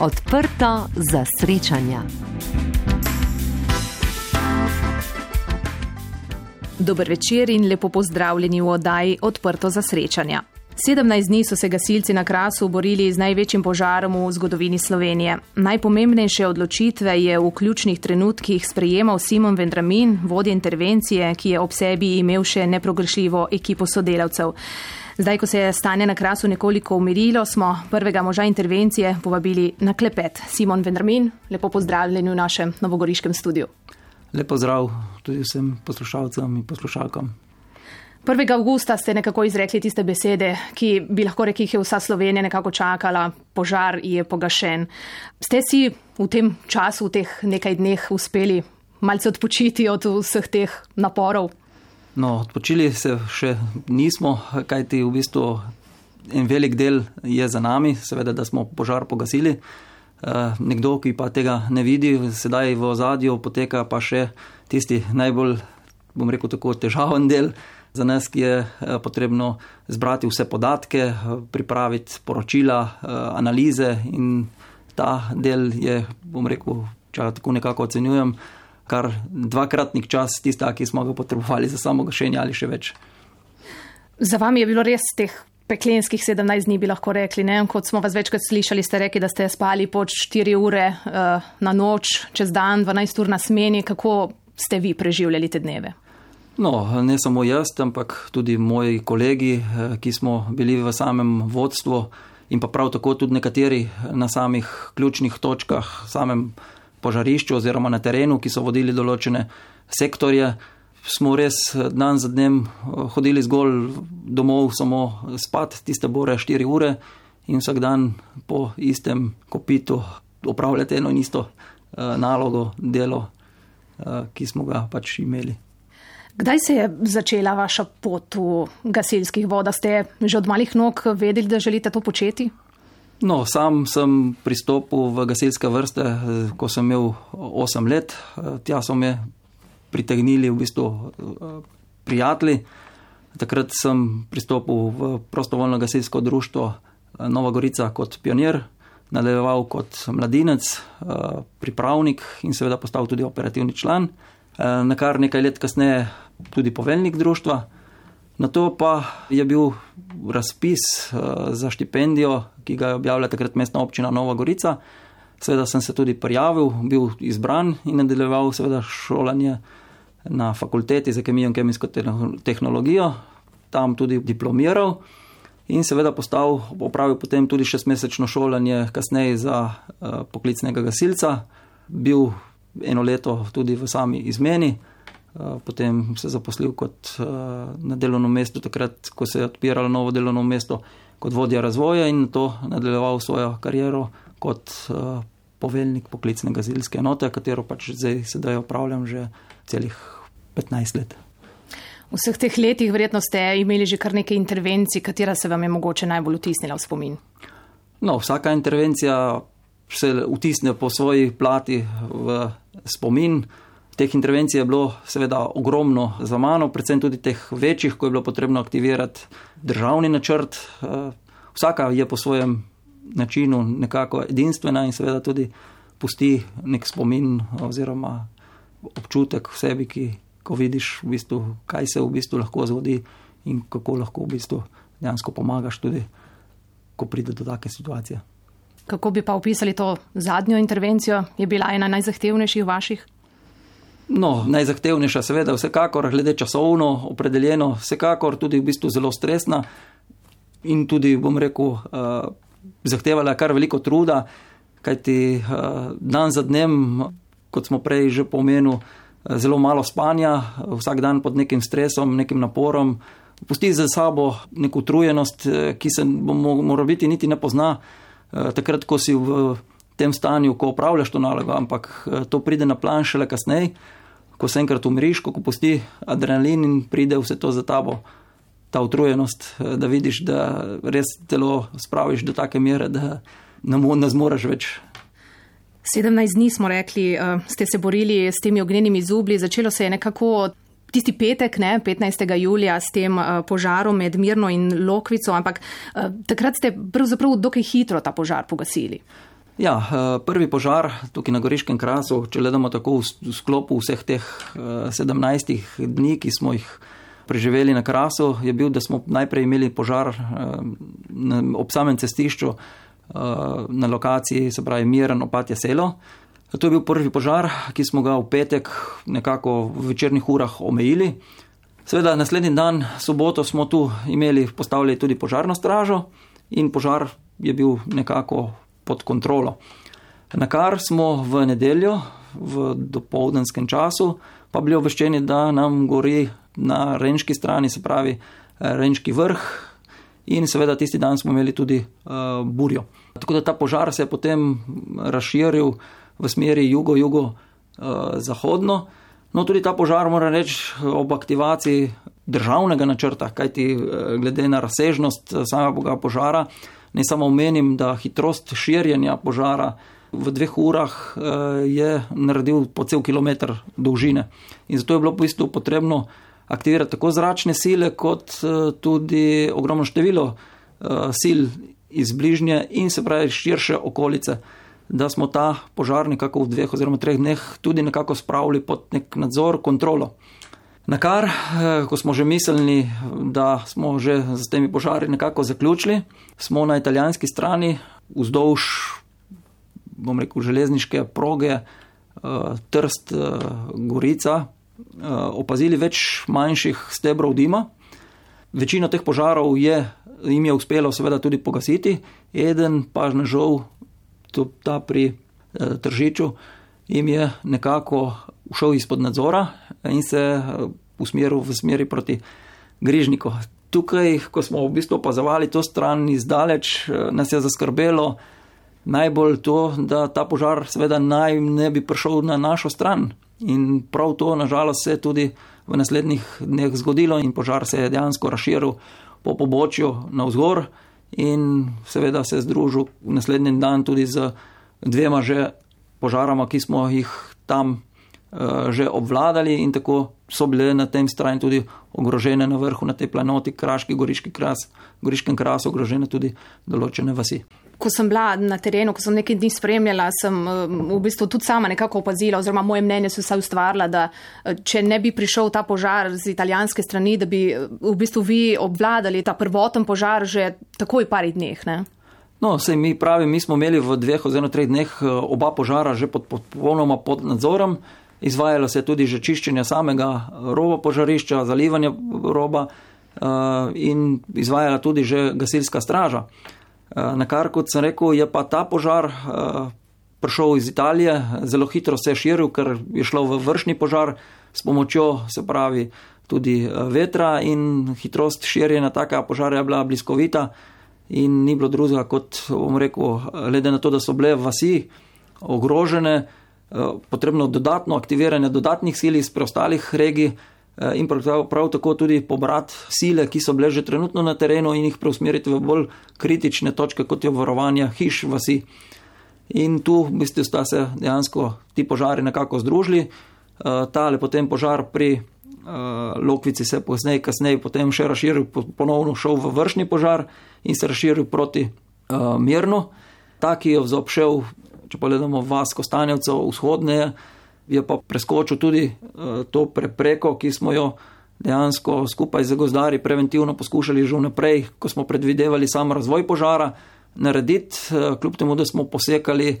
Odprto za srečanja. Dober večer in lepo pozdravljeni v oddaji Odprto za srečanja. 17 dni so se gasilci na Krasu borili z največjim požarom v zgodovini Slovenije. Najpomembnejše odločitve je v ključnih trenutkih sprejemal Simon Vendramin, vodja intervencije, ki je ob sebi imel še neprogrešljivo ekipo sodelavcev. Zdaj, ko se je stanje na Krasu nekoliko umirilo, smo prvega moža intervencije povabili na klepet. Simon Vendramin, lepo pozdravljeni v našem novogoriškem studiu. Lepo zdrav tudi vsem poslušalcem in poslušalkam. 1. augusta ste nekako izrekli tiste besede, ki bi lahko rekli, je vsa Slovenija nekako čakala, požar je pogašen. Ste si v tem času, v teh nekaj dneh uspeli malce odpočiti od vseh teh naporov? No, odpočili se še nismo, kajti v bistvu en velik del je za nami, seveda, da smo požar pogasili. Nekdo, ki pa tega ne vidi, sedaj v ozadju poteka pa še tisti najbolj, bom rekel tako, težaven del. Za nas je eh, potrebno zbrati vse podatke, eh, pripraviti poročila, eh, analize in ta del je, bom rekel, če tako nekako ocenjujem, kar dvakratnik čas tista, ki smo ga potrebovali za samo gašenje ali še več. Za vami je bilo res teh peklenskih 17 dni, bi lahko rekli. Ne? Kot smo vas večkrat slišali, ste rekli, da ste spali po 4 ure uh, na noč, čez dan, 12 ur na smeni. Kako ste vi preživljali te dneve? No, ne samo jaz, ampak tudi moji kolegi, eh, ki smo bili v samem vodstvu in pa prav tako tudi nekateri na samih ključnih točkah, samem požarišču oziroma na terenu, ki so vodili določene sektorje. Smo res dan za dnem eh, hodili zgolj domov, samo spat, tiste bore 4 ure in vsak dan po istem kopitu opravljati eno in isto eh, nalogo, delo, ki smo ga pač imeli. Kdaj se je začela vaša pot v gasilskih vodah? Ste že od malih nog vedeli, da želite to početi? No, sam sem pristopil v gasilske vrste, ko sem imel 8 let. Tja so me pritegnili v bistvu prijatelji. Takrat sem pristopil v prostovoljno gasilsko društvo Nova Gorica kot pionir, nadaljeval kot mladinec, pripravnik in seveda postal tudi operativni član. Eh, na kar nekaj let kasneje tudi poveljnik društva. Na to pa je bil razpis eh, za štipendijo, ki ga je objavila takrat mestna občina Nova Gorica. Seveda sem se tudi prijavil, bil izbran in nadaljeval seveda šolanje na fakulteti za kemijo in kemijsko tehnologijo, tam tudi diplomiral in seveda postal, opravil potem tudi šestmesečno šolanje kasneje za uh, poklicnega gasilca. Bil eno leto tudi v sami izmeni, eh, potem se zaposlil kot eh, na delovno mesto, takrat, ko se je odpiralo novo delovno mesto, kot vodja razvoja in to nadaljeval svojo kariero kot eh, poveljnik poklicne gazilske enote, katero pač zdaj sedaj opravljam že celih 15 let. V vseh teh letih verjetno ste imeli že kar nekaj intervencij, katera se vam je mogoče najbolj vtisnila v spomin? No, vsaka intervencija se vtisne po svoji plati v spomin. Teh intervencij je bilo seveda ogromno za mano, predvsem tudi teh večjih, ko je bilo potrebno aktivirati državni načrt. Eh, vsaka je po svojem načinu nekako edinstvena in seveda tudi pusti nek spomin oziroma občutek v sebi, ki ko vidiš, v bistvu, kaj se v bistvu lahko zgodi in kako lahko v bistvu dejansko pomagaš tudi, ko pride do take situacije. Kako bi pa opisali to zadnjo intervencijo? Je bila ena najzahtevnejših vaših? No, najzahtevnejša, seveda, vsekakor, glede časovno opredeljeno, vsekakor tudi v bistvu zelo stresna in tudi, bom rekel, uh, zahtevala kar veliko truda, kajti uh, dan za dnem, kot smo prej že pomenili, uh, zelo malo spanja, vsak dan pod nekim stresom, nekim naporom, pusti za sabo neko utrujenost, ki se mora biti niti ne pozna. Eh, takrat, ko si v tem stanju, ko upravljaš to nalogo, ampak eh, to pride na plan šele kasneje, ko se enkrat umriš, ko pusti adrenalin in pride vse to za tabo, ta utrujenost, eh, da vidiš, da res telo spraviš do take mere, da ne zmoreš več. 17 dni smo rekli, ste se borili s temi ognjenimi zubli, začelo se je nekako tisti petek, ne, 15. julija, s tem uh, požarom med Mirno in Lokvico, ampak takrat ste pravzaprav dokaj hitro ta požar pogasili. Ja, prvi požar tukaj na Goriškem krasu, če gledamo tako v sklopu vseh teh 17 dni, ki smo jih preživeli na krasu, je bil, da smo najprej imeli požar ob samem cestišču na lokaciji, se pravi Miren, opatje selo. To je bil prvi požar, ki smo ga v petek nekako v večernih urah omejili. Seveda, naslednji dan, soboto, smo tu imeli postavljeni tudi požarno stražo in požar je bil nekako pod kontrolo. Na kar smo v nedeljo, v dopoldenskem času, pa bili obveščeni, da nam gori na renški strani, se pravi renški vrh, in seveda tisti dan smo imeli tudi uh, burjo. Tako da ta požar se je potem razširil v smeri jugo-jugo-zahodno. No, tudi ta požar, moram reči, ob aktivaciji državnega načrta, kajti eh, glede na razsežnost eh, samega požara, ne samo omenim, da hitrost širjenja požara v dveh urah eh, je naredil po cel kilometr dolžine. In zato je bilo v bistvu potrebno aktivirati tako zračne sile, kot tudi ogromno število sil iz bližnje in se pravi širše okolice da smo ta požar nekako v dveh oziroma treh dneh tudi nekako spravili pod nek nadzor, kontrolo. Na kar, eh, ko smo že mislili, da smo že z temi požari nekako zaključili, smo na italijanski strani vzdolž, bom rekel, železniške proge eh, Trst eh, Gorica opazili več manjših stebrov dima. Večino teh požarov je, jim je uspelo seveda tudi pogasiti, eden pa žal tudi ta pri Tržiču, jim je nekako ušel izpod nadzora in se eh, usmeril v smeri proti Grižniku. Tukaj, ko smo v bistvu opazovali to stran izdaleč, eh, nas je zaskrbelo najbolj to, da ta požar seveda naj ne bi prišel na našo stran. In prav to, nažalost, se je tudi v naslednjih dneh zgodilo in požar se je dejansko razširil po pobočju na vzgor in seveda se združil naslednji dan tudi z dvema že požarama, ki smo jih tam že obvladali in tako so bile na tem strani tudi ogrožene na vrhu, na tej planoti, kraški, goriški kras, goriškem krasu, ogrožene tudi določene vasi ko sem bila na terenu, ko sem nekaj dni spremljala, sem v bistvu tudi sama nekako opazila, oziroma moje mnenje so se ustvarila, da eh, če ne bi prišel ta požar z italijanske strani, da bi eh, v bistvu vi obvladali ta prvoten požar že takoj parih dneh. Ne? No, sej mi pravi, mi smo imeli v dveh oziroma treh dneh eh, oba požara že pod, pod, popolnoma pod nadzorom. Izvajalo se je tudi že čiščenje samega roba požarišča, zalivanje roba uh, in izvajala tudi že gasilska straža. Eh, na kar, kot sem rekel, je pa ta požar eh, prišel iz Italije, zelo hitro se je širil, ker je šlo v vršni požar s pomočjo, se pravi, tudi eh, vetra in hitrost širjenja takega požarja je bila bliskovita in ni bilo drugega, kot bom rekel, glede na to, da so bile vasi ogrožene, potrebno dodatno aktiviranje dodatnih sil iz preostalih regij. Eh, in prav, prav tako tudi pobrati sile, ki so bile že trenutno na terenu in jih preusmeriti v bolj kritične točke, kot je varovanje hiš vasi. In tu v bistvu sta se dejansko ti požari nekako združili. Eh, tale potem požar pri Lokvici se je pozneje, kasneje potem še razširil, ponovno šel v vršni požar in se razširil proti Mirnu. Ta, ki je vzopšel, če pogledamo vas, Kostanjevcev, vzhodneje, je pa preskočil tudi eh, to prepreko, ki smo jo dejansko skupaj z gozdari preventivno poskušali že vnaprej, ko smo predvidevali sam razvoj požara, narediti, eh, kljub temu, da smo posekali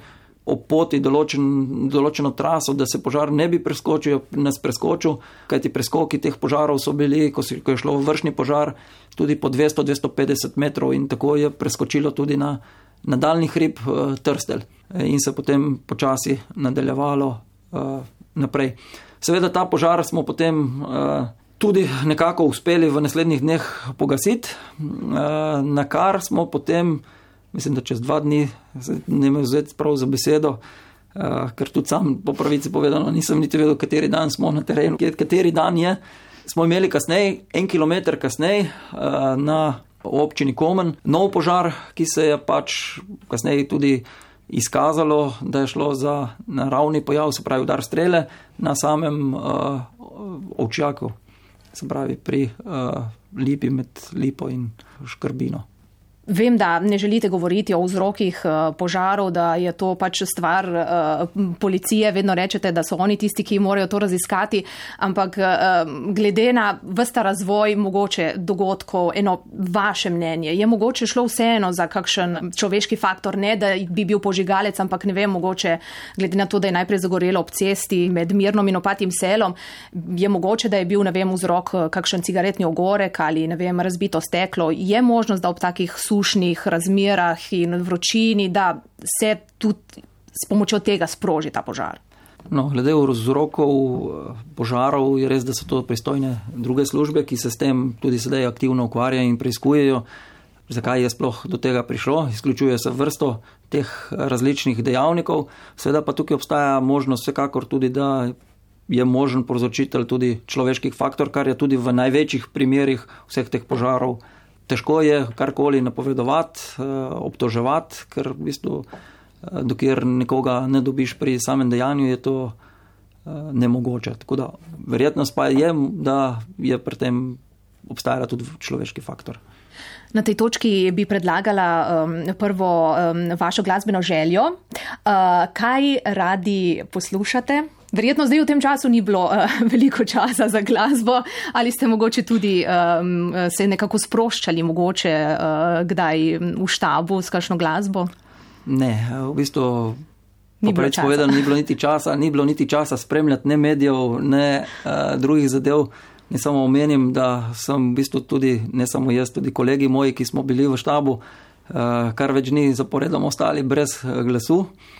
ob poti določen, določeno traso, da se požar ne bi preskočil, nas preskočil, kajti preskoki teh požarov so bili, ko, si, ko je šlo vršni požar, tudi po 200-250 metrov in tako je preskočilo tudi na nadaljni hrib eh, Trstel in se potem počasi nadaljevalo uh, naprej. Seveda ta požar smo potem uh, tudi nekako uspeli v naslednjih dneh pogasiti, uh, na kar smo potem, mislim, da čez dva dni, ne me vzeti prav za besedo, uh, ker tudi sam po pravici povedano nisem niti vedel, kateri dan smo na terenu, kateri dan je. Smo imeli kasneje, en kilometr kasneje, uh, na občini Komen, nov požar, ki se je pač kasneje tudi izkazalo, da je šlo za naravni pojav, se pravi udar strele na samem uh, ovčjaku, se pravi pri uh, lipi med lipo in škrbino. Vem, da ne želite govoriti o vzrokih uh, požarov, da je to pač stvar uh, policije. Vedno rečete, da so oni tisti, ki morajo to raziskati. Ampak uh, glede na vsta razvoj mogoče dogodkov, eno vaše mnenje, je mogoče šlo vseeno za kakšen človeški faktor, ne da bi bil požigalec, ampak ne vem, mogoče glede na to, da je najprej zagorelo ob cesti med Mirnom in opatim selom, je mogoče, da je bil, ne vem, vzrok kakšen cigaretni ogorek ali, ne vem, razbito steklo. Je možnost, da ob takih suših sušnih razmerah in vročini, da se tudi s pomočjo tega sproži ta požar. No, glede vzrokov eh, požarov, je res, da so to pristojne druge službe, ki se s tem tudi sedaj aktivno ukvarjajo in preizkujejo, zakaj je sploh do tega prišlo. Izključuje se vrsto teh različnih dejavnikov, seveda pa tukaj obstaja možnost vsekakor tudi, da je možen povzročitelj tudi človeških faktor, kar je tudi v največjih primerjih vseh teh požarov težko je karkoli napovedovati, eh, obtoževati, ker v bistvu, eh, dokler nekoga ne dobiš pri samem dejanju, je to eh, nemogoče. Tako da verjetnost pa je, da je pri tem obstajala tudi človeški faktor. Na tej točki bi predlagala um, prvo um, vašo glasbeno željo. Uh, kaj radi poslušate? Verjetno zdaj v tem času ni bilo uh, veliko časa za glasbo, ali ste mogoče tudi um, se nekako sproščali, mogoče uh, kdaj v štabu s kakšno glasbo? Ne, v bistvu. Ni bilo, povedal, ni bilo niti časa, ni bilo niti časa spremljati ne medijev, ne uh, drugih zadev. Ne samo omenim, da sem v bistvu tudi, ne samo jaz, tudi kolegi moji, ki smo bili v štabu, uh, kar več dni zaporedom ostali brez glasu. Uh,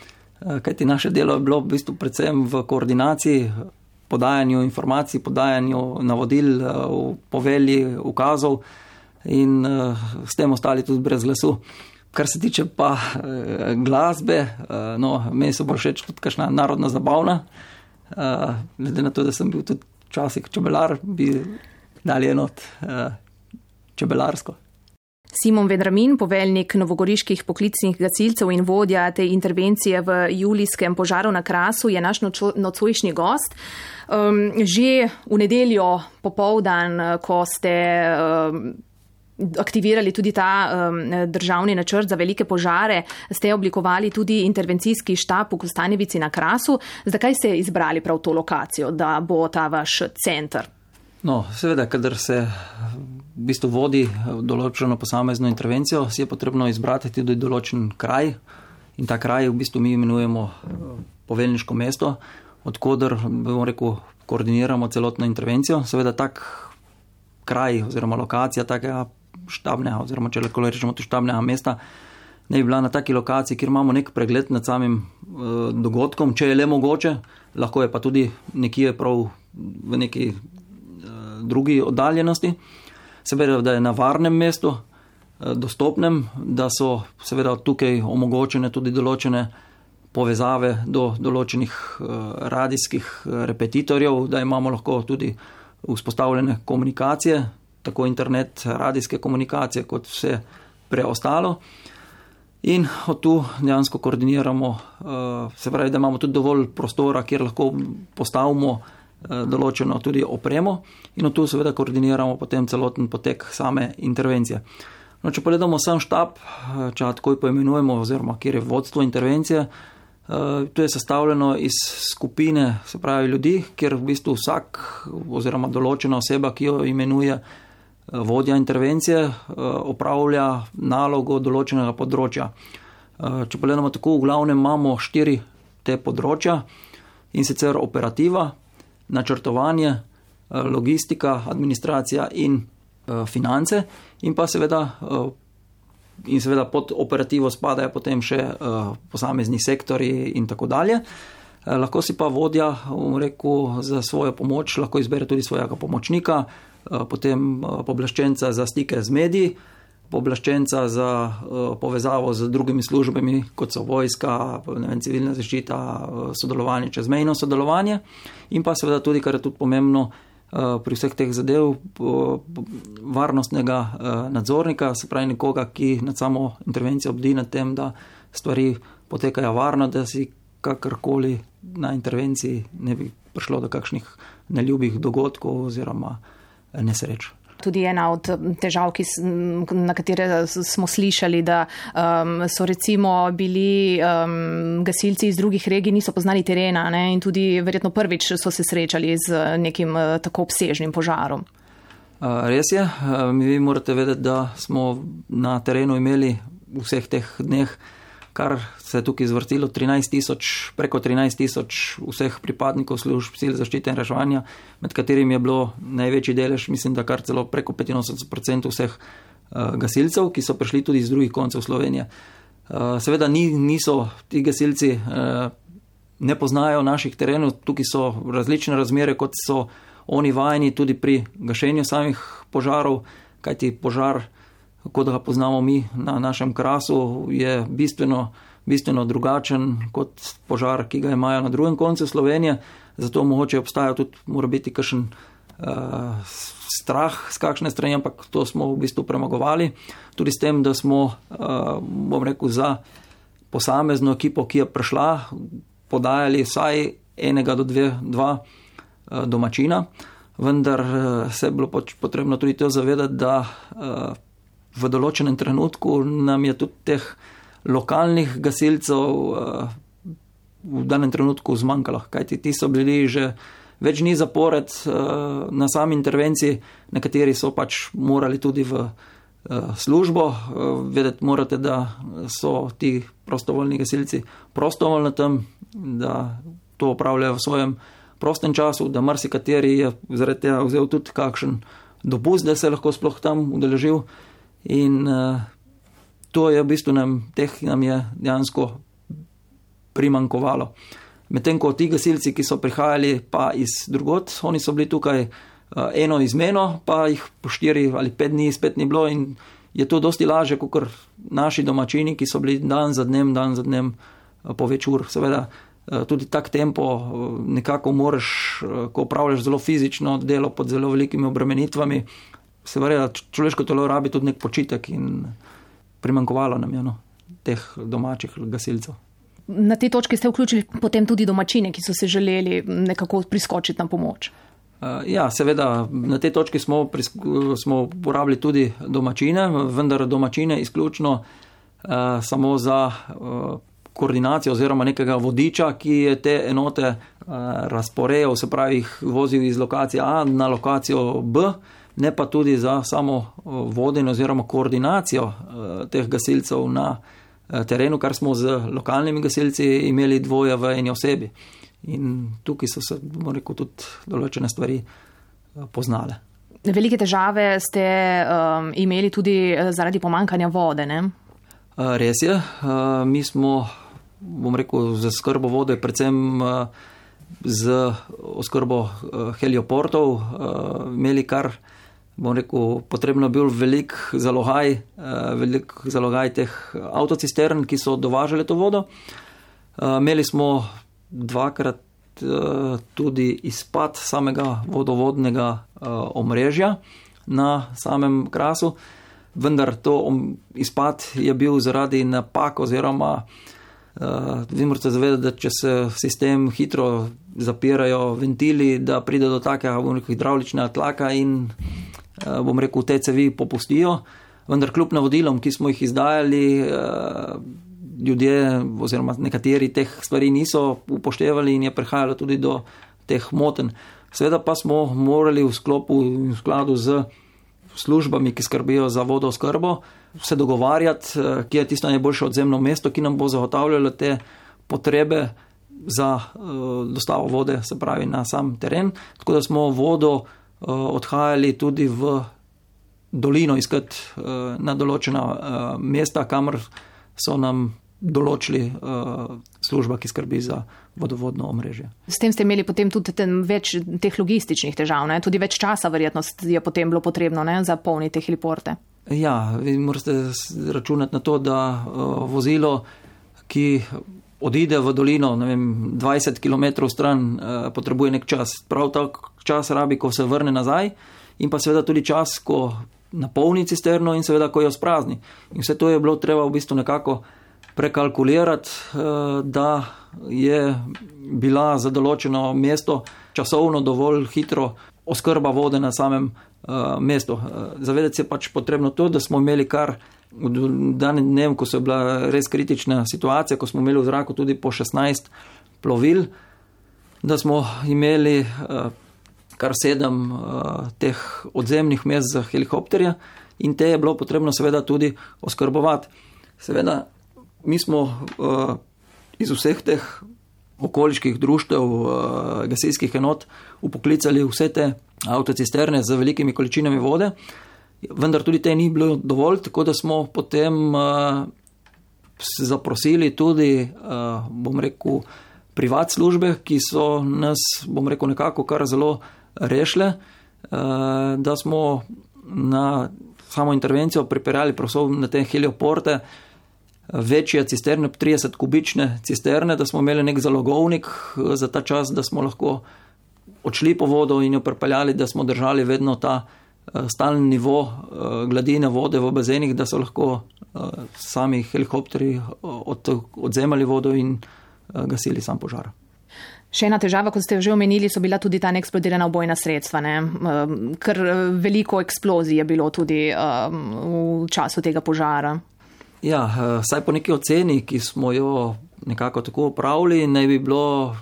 kajti naše delo je bilo v bistvu predvsem v koordinaciji, podajanju informacij, podajanju navodil, eh, povelji, ukazov in eh, s tem ostali tudi brez glasu. Kar se tiče pa glasbe, no, meni so bolj všeč tudi kakšna narodna zabavna. Glede na to, da sem bil tudi včasih čebelar, bi dali enot čebelarsko. Simon Vedramin, poveljnik novogoriških poklicnih gasilcev in vodja te intervencije v julijskem požaru na Krasu, je naš nocojšnji gost. Um, že v nedeljo popovdan, ko ste um, aktivirali tudi ta um, državni načrt za velike požare, ste oblikovali tudi intervencijski štab v Kostanjevici na Krasu. Zakaj ste izbrali prav to lokacijo, da bo ta vaš center? No, seveda, kadar se v bistvu vodi določeno posamezno intervencijo, si je potrebno izbrati tudi določen kraj. In ta kraj v bistvu mi imenujemo eh, poveljniško mesto, odkudar, bomo rekel, koordiniramo celotno intervencijo. Seveda tak kraj oziroma lokacija takega štabnega oziroma če lahko rečemo tu štabnega mesta ne bi bila na taki lokaciji, kjer imamo nek pregled nad samim uh, dogodkom, če je le mogoče, lahko je pa tudi nekje prav v neki uh, drugi oddaljenosti seveda, da je na varnem mestu, eh, dostopnem, da so seveda tukaj omogočene tudi določene povezave do določenih eh, radijskih eh, repetitorjev, da imamo lahko tudi vzpostavljene komunikacije, tako internet, radijske komunikacije, kot vse preostalo. In od tu dejansko koordiniramo, se pravi, da imamo tudi dovolj prostora, kjer lahko postavimo določeno tudi opremo in tu seveda koordiniramo potem celoten potek same intervencije. No, če pogledamo sam štab, eh, če takoj poimenujemo, oziroma kjer je vodstvo intervencije, eh, to je sestavljeno iz skupine, se pravi ljudi, kjer v bistvu vsak oziroma določena oseba, ki jo imenuje vodja intervencije, opravlja nalogo določenega področja. Če pogledamo tako, v glavnem imamo štiri te področja in sicer operativa, načrtovanje, eh, logistika, administracija in eh, finance, in pa seveda, eh, in seveda pod operativo spadajo potem še posamezni sektori in tako dalje. Lahko si pa vodja, rekel, za svojo pomoč lahko izbere tudi svojega pomočnika, potem poblaščenca za stike z mediji, pooblaščenca za uh, povezavo z drugimi službami, kot so vojska, vem, civilna zaščita, uh, sodelovanje, čezmejno sodelovanje in pa seveda tudi, kar je tudi pomembno uh, pri vseh teh zadev, uh, varnostnega nadzornika, se pravi nekoga, ki nad samo intervencijo obdi nad tem, da stvari potekajo varno, da si kakorkoli na intervenciji ne bi prišlo do kakšnih neljubih dogodkov oziroma nesreč. Tudi ena od težav, ki, na katere smo slišali, da um, so recimo bili um, gasilci iz drugih regij, niso poznali terena ne? in tudi verjetno prvič so se srečali z nekim uh, tako obsežnim požarom. Uh, res je, uh, vi morate vedeti, da smo na terenu imeli v vseh teh dneh kar se je tukaj zvrtilo, 13 tisoč, preko 13 tisoč vseh pripadnikov služb sil zaščite in reševanja, med katerimi je bilo največji delež, mislim, da kar celo preko 85% vseh uh, gasilcev, ki so prišli tudi iz drugih koncev Slovenije. Uh, seveda ni, niso ti gasilci, uh, ne poznajo naših terenov, tukaj so različne razmere, kot so oni vajeni tudi pri gašenju samih požarov, kajti požar kot ga poznamo mi na našem krasu, je bistveno, bistveno drugačen kot požar, ki ga imajo na drugem koncu Slovenije. Zato mogoče obstaja tudi, mora biti kakšen uh, strah z kakšne strani, ampak to smo v bistvu premagovali. Tudi s tem, da smo, uh, bom rekel, za posamezno ekipo, ki je prišla, podajali vsaj enega do dve, dva uh, domačina. Vendar se je bilo potrebno tudi to zavedati, da uh, v določenem trenutku nam je tudi teh lokalnih gasilcev uh, v danem trenutku zmanjkalo, kajti ti so bili že več dni zapored uh, na sami intervenciji, nekateri so pač morali tudi v uh, službo. Vedeti morate, da so ti prostovoljni gasilci prostovoljni tam, da to upravljajo v svojem prostem času, da marsikateri je zaradi tega vzel tudi kakšen dopust, da se lahko sploh tam udeležil. In uh, to je v bistvu nam, teh nam je dejansko primankovalo. Medtem ko ti gasilci, ki so prihajali pa iz drugot, oni so bili tukaj uh, eno izmeno, pa jih po štiri ali pet dni spet ni bilo in je to dosti laže, kot naši domačini, ki so bili dan za dnem, dan za dnem uh, po več ur. Seveda uh, tudi tak tempo uh, nekako moraš, uh, ko upravljaš zelo fizično delo pod zelo velikimi obremenitvami, se verjela, človeško telo rabi tudi nek počitek in primankovalo nam je no, teh domačih gasilcev. Na te točke ste vključili potem tudi domačine, ki so se želeli nekako priskočiti na pomoč. Uh, ja, seveda, na te točki smo, smo uporabili tudi domačine, vendar domačine izključno uh, samo za uh, koordinacijo oziroma nekega vodiča, ki je te enote uh, razporejal, se pravi, jih vozil iz lokacije A na lokacijo B. Uh, ne pa tudi za samo eh, vodenje oziroma koordinacijo eh, teh gasilcev na eh, terenu, kar smo z lokalnimi gasilci imeli dvoje v eni osebi. In tukaj so se, bomo rekel, tudi določene stvari poznale. Velike težave ste um, imeli tudi zaradi pomankanja vode, ne? Res je. Mi smo, bom rekel, za skrbo vode, predvsem z oskrbo helioportov, imeli kar bom rekel, potrebno bil velik zalogaj, eh, velik zalogaj teh avtocistern, ki so dovažali to vodo. Eh, imeli smo dvakrat eh, tudi izpad samega vodovodnega omrežja na samem krasu, vendar to izpad je bil zaradi napak oziroma Vi morate zavedati, da če se sistem hitro zapirajo ventili, da pride do takega hidravličnega tlaka in bom rekel, te cevi popustijo, vendar kljub navodilom, ki smo jih izdajali, eh, ljudje oziroma nekateri teh stvari niso upoštevali in je prihajalo tudi do teh moten. Seveda pa smo morali v sklopu in v skladu z službami, ki skrbijo za vodo skrbo, se dogovarjati, eh, kje je tisto najboljše odzemno mesto, ki nam bo zagotavljalo te potrebe za dostavo vode, se pravi na sam teren. Tako da smo vodo Eh, odhajali tudi v dolino iskati eh, na določena eh, mesta, kamor so nam določili služba, ki skrbi za vodovodno omrežje. S tem ste imeli potem tudi več teh logističnih težav, ne? tudi več časa verjetno je potem bilo potrebno ne? za polniti heliporte. Ja, vi morate računati na to, da vozilo, ki odide v dolino, ne vem, 20 km stran, uh, potrebuje nek čas. Prav tako čas rabi, ko se vrne nazaj, in pa seveda tudi čas, ko napolni cisterno in seveda, ko jo sprazni. In vse to je bilo treba v bistvu nekako prekalkulirati, uh, da je bila za določeno mesto časovno dovolj hitro oskrba vode na samem uh, mestu. Zavedati se je pač potrebno to, da smo imeli kar v danem dnevu, ko se je bila res kritična situacija, ko smo imeli v zraku tudi po 16 plovil, da smo imeli uh, kar sedem uh, teh odzemnih mest za helikopterje in te je bilo potrebno seveda tudi oskrbovati. Seveda, mi smo uh, iz vseh teh okoliških društev, gasilskih enot upoklicali vse te avtocisterne z velikimi količinami vode, vendar tudi te ni bilo dovolj, tako da smo potem uh, zaprosili tudi, uh, bom rekel, privat službe, ki so nas, bom rekel, nekako kar zelo rešile, uh, da smo na samo intervencijo pripeljali prosov na te helioporte, večje cisterne, 30 kubične cisterne, da smo imeli nek zalogovnik za ta čas, da smo lahko odšli po vodo in jo pripeljali, da smo držali vedno ta eh, stalen nivo eh, gladine vode v bazenih, da so lahko sami helikopteri od, odzemali vodo in gasili sam požar. Še ena težava, kot ste že omenili, so bila tudi ta neeksplodirana obojna sredstva. Ne? Ker veliko eksplozij je bilo tudi v času tega požara. Ja, eh, saj po neki oceni, ki smo jo nekako tako upravili, naj bi bilo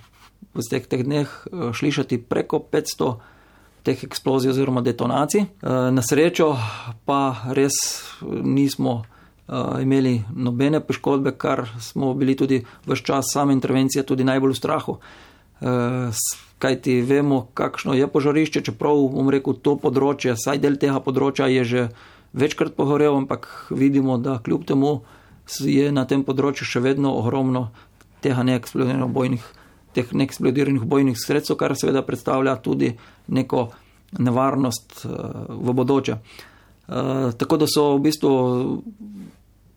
v teh, teh dneh eh, slišati preko 500 teh eksplozij oziroma detonacij. Eh, na srečo pa res nismo imeli nobene poškodbe, kar smo bili tudi vse čas same intervencije tudi najbolj v strahu. Kaj ti vemo, kakšno je požarišče, čeprav, bom rekel, to področje, saj del tega področja je že večkrat pogorel, ampak vidimo, da kljub temu je na tem področju še vedno ogromno tega neeksplodiranih bojnih, teh neeksplodiranih bojnih sredstev, kar seveda predstavlja tudi neko nevarnost uh, v bodoče. Uh, tako da so v bistvu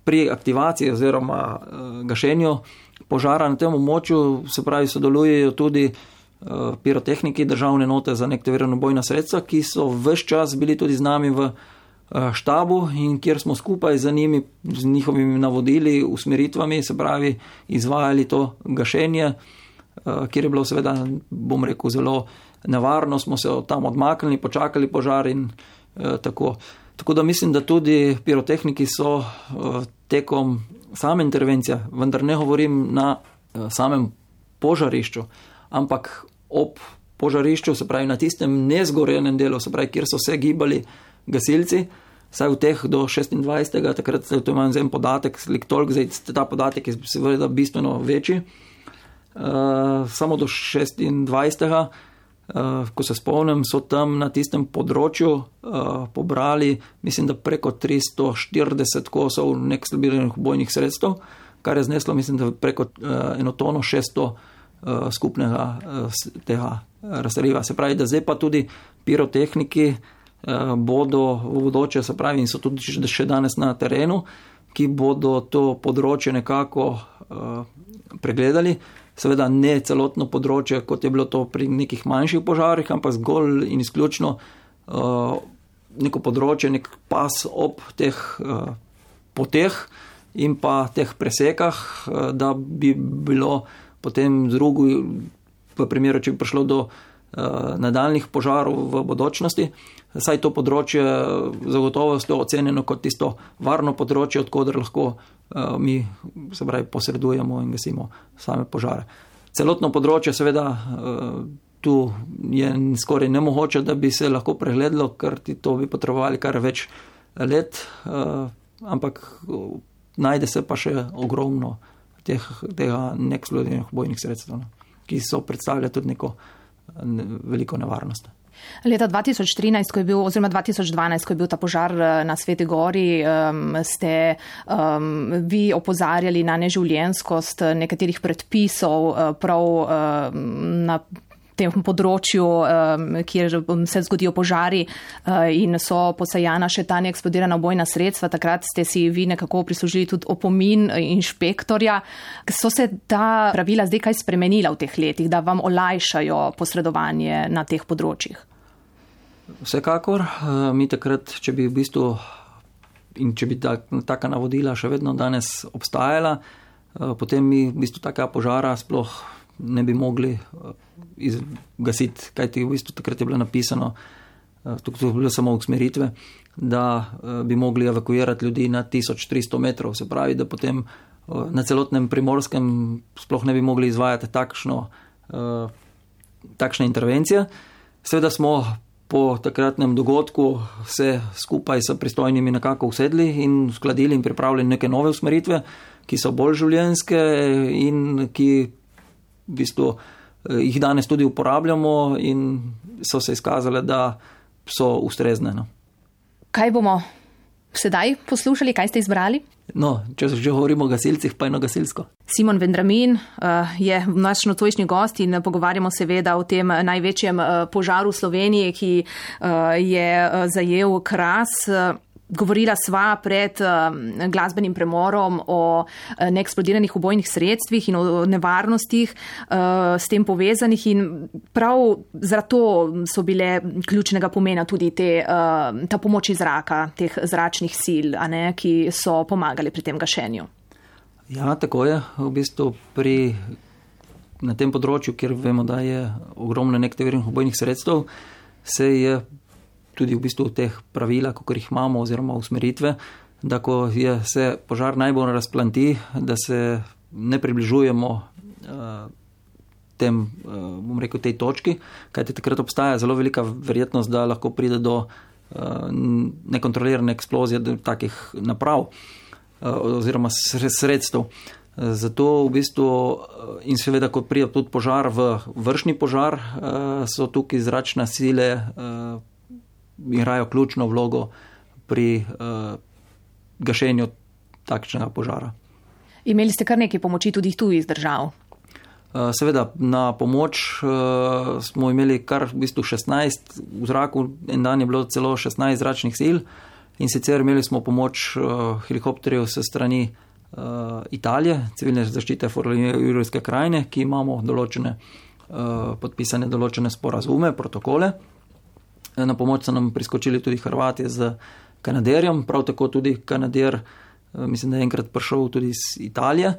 pri aktivaciji oziroma uh, gašenju požara na tem območju, se pravi, sodelujejo tudi pirotehniki državne note za neaktivirano bojna sredstva, ki so vse čas bili tudi z nami v Eh, štabu in kjer smo skupaj z njimi, z njihovimi navodili, usmeritvami, se pravi, izvajali to gašenje, eh, kjer je bilo seveda, bom rekel, zelo nevarno, smo se tam odmaknili, počakali požar in eh, tako. Tako da mislim, da tudi pirotehniki so tekom same intervencije, vendar ne govorim na samem požarišču, ampak ob požarišču, se pravi na tistem nezgorenem delu, se pravi, kjer so se gibali gasilci, vsaj v teh do 26. takrat to imam za en podatek, slik toliko, zdaj ta podatek je seveda bistveno večji. Uh, samo do 26. Uh, ko se spomnim, so tam na tistem področju uh, pobrali, mislim, da preko 340 kosov neksplodiranih bojnih sredstev, kar je zneslo, mislim, da preko uh, eno tono 600 uh, skupnega uh, tega razstreliva. Se pravi, da zdaj pa tudi pirotehniki uh, Eh, bodo v bodoče, se pravi, in so tudi še danes na terenu, ki bodo to področje nekako uh, pregledali. Seveda ne celotno področje, kot je bilo to pri nekih manjših požarih, ampak zgolj in izključno uh, neko področje, nek pas ob teh uh, poteh in pa teh presekah, uh, da bi bilo potem drugo, v primeru, če bi prišlo do uh, nadaljnih požarov v bodočnosti, uh, saj to področje zagotovo je ocenjeno kot tisto varno področje, odkudar lahko uh, mi se pravi posredujemo in gasimo same požare. Celotno področje seveda uh, tu je skoraj nemogoče, da bi se lahko pregledalo, ker ti to bi potrebovali kar več let, ampak najde se pa še ogromno teh, tega neksplodiranih bojnih sredstev, no, ki so predstavljali tudi neko ne, veliko nevarnost. Leta 2013, ko je bil, oziroma 2012, ko je bil ta požar eh, na Sveti Gori, um, ste um, vi opozarjali na neživljenskost nekaterih predpisov uh, prav um, na tem področju, um, kjer se zgodijo požari uh, in so posajana še ta neeksplodirana bojna sredstva. Takrat ste si vi nekako prislužili tudi opomin inšpektorja. So se ta pravila zdaj kaj spremenila v teh letih, da vam olajšajo posredovanje na teh področjih? Vsekakor, eh, mi takrat, če bi v bistvu in če bi taka navodila še vedno danes obstajala, eh, potem mi v bistvu taka požara sploh ne bi mogli izgasiti, kajti v bistvu takrat je bilo napisano, tukaj so bile samo usmeritve, da bi mogli evakuirati ljudi na 1300 metrov, se pravi, da potem na celotnem primorskem sploh ne bi mogli izvajati takšno, takšne intervencije. Seveda smo po takratnem dogodku se skupaj s pristojnimi nekako usedli in uskladili in pripravili neke nove usmeritve, ki so bolj življenske in ki v bistvu eh, jih danes tudi uporabljamo in so se izkazale, da so ustrezne. No. Kaj bomo sedaj poslušali, kaj ste izbrali? No, če že govorimo o gasilcih, pa eno gasilsko. Simon Vendramin uh, je naš nocojšnji gost in pogovarjamo seveda o tem največjem uh, požaru v Sloveniji, ki je zajel kras. Govorila sva pred uh, glasbenim premorom o uh, neeksplodiranih ubojnih sredstvih in o nevarnostih uh, s tem povezanih in prav zato so bile ključnega pomena tudi te, uh, ta pomoč iz zraka, teh zračnih sil, ne, ki so pomagali pri tem gašenju. Ja, tako je. V bistvu pri, na tem področju, kjer vemo, da je ogromno neeksplodiranih ubojnih sredstev, se je tudi v bistvu teh pravila, kot jih imamo, oziroma usmeritve, da ko je se požar najbolj razplanti, da se ne približujemo uh, tem, uh, bom rekel, tej točki, kajti takrat obstaja zelo velika verjetnost, da lahko pride do uh, nekontrolirane eksplozije takih naprav uh, oziroma sredstev. Zato v bistvu in seveda, ko pride tudi požar v vršni požar, so tukaj zračne sile igrajo ključno vlogo pri uh, gašenju takšnega požara. Imeli ste kar nekaj pomoči tudi tu iz držav? Uh, seveda, na pomoč uh, smo imeli kar v bistvu 16, v zraku en dan je bilo celo 16 zračnih sil in sicer imeli smo pomoč uh, helikopterjev se strani uh, Italije, civilne zaščite Forlijske krajine, ki imamo določene, uh, podpisane določene sporazume, protokole. Na pomoč so nam priskočili tudi Hrvati z Kanaderjem, prav tako tudi Kanader, eh, mislim, da je enkrat prišel tudi iz Italije.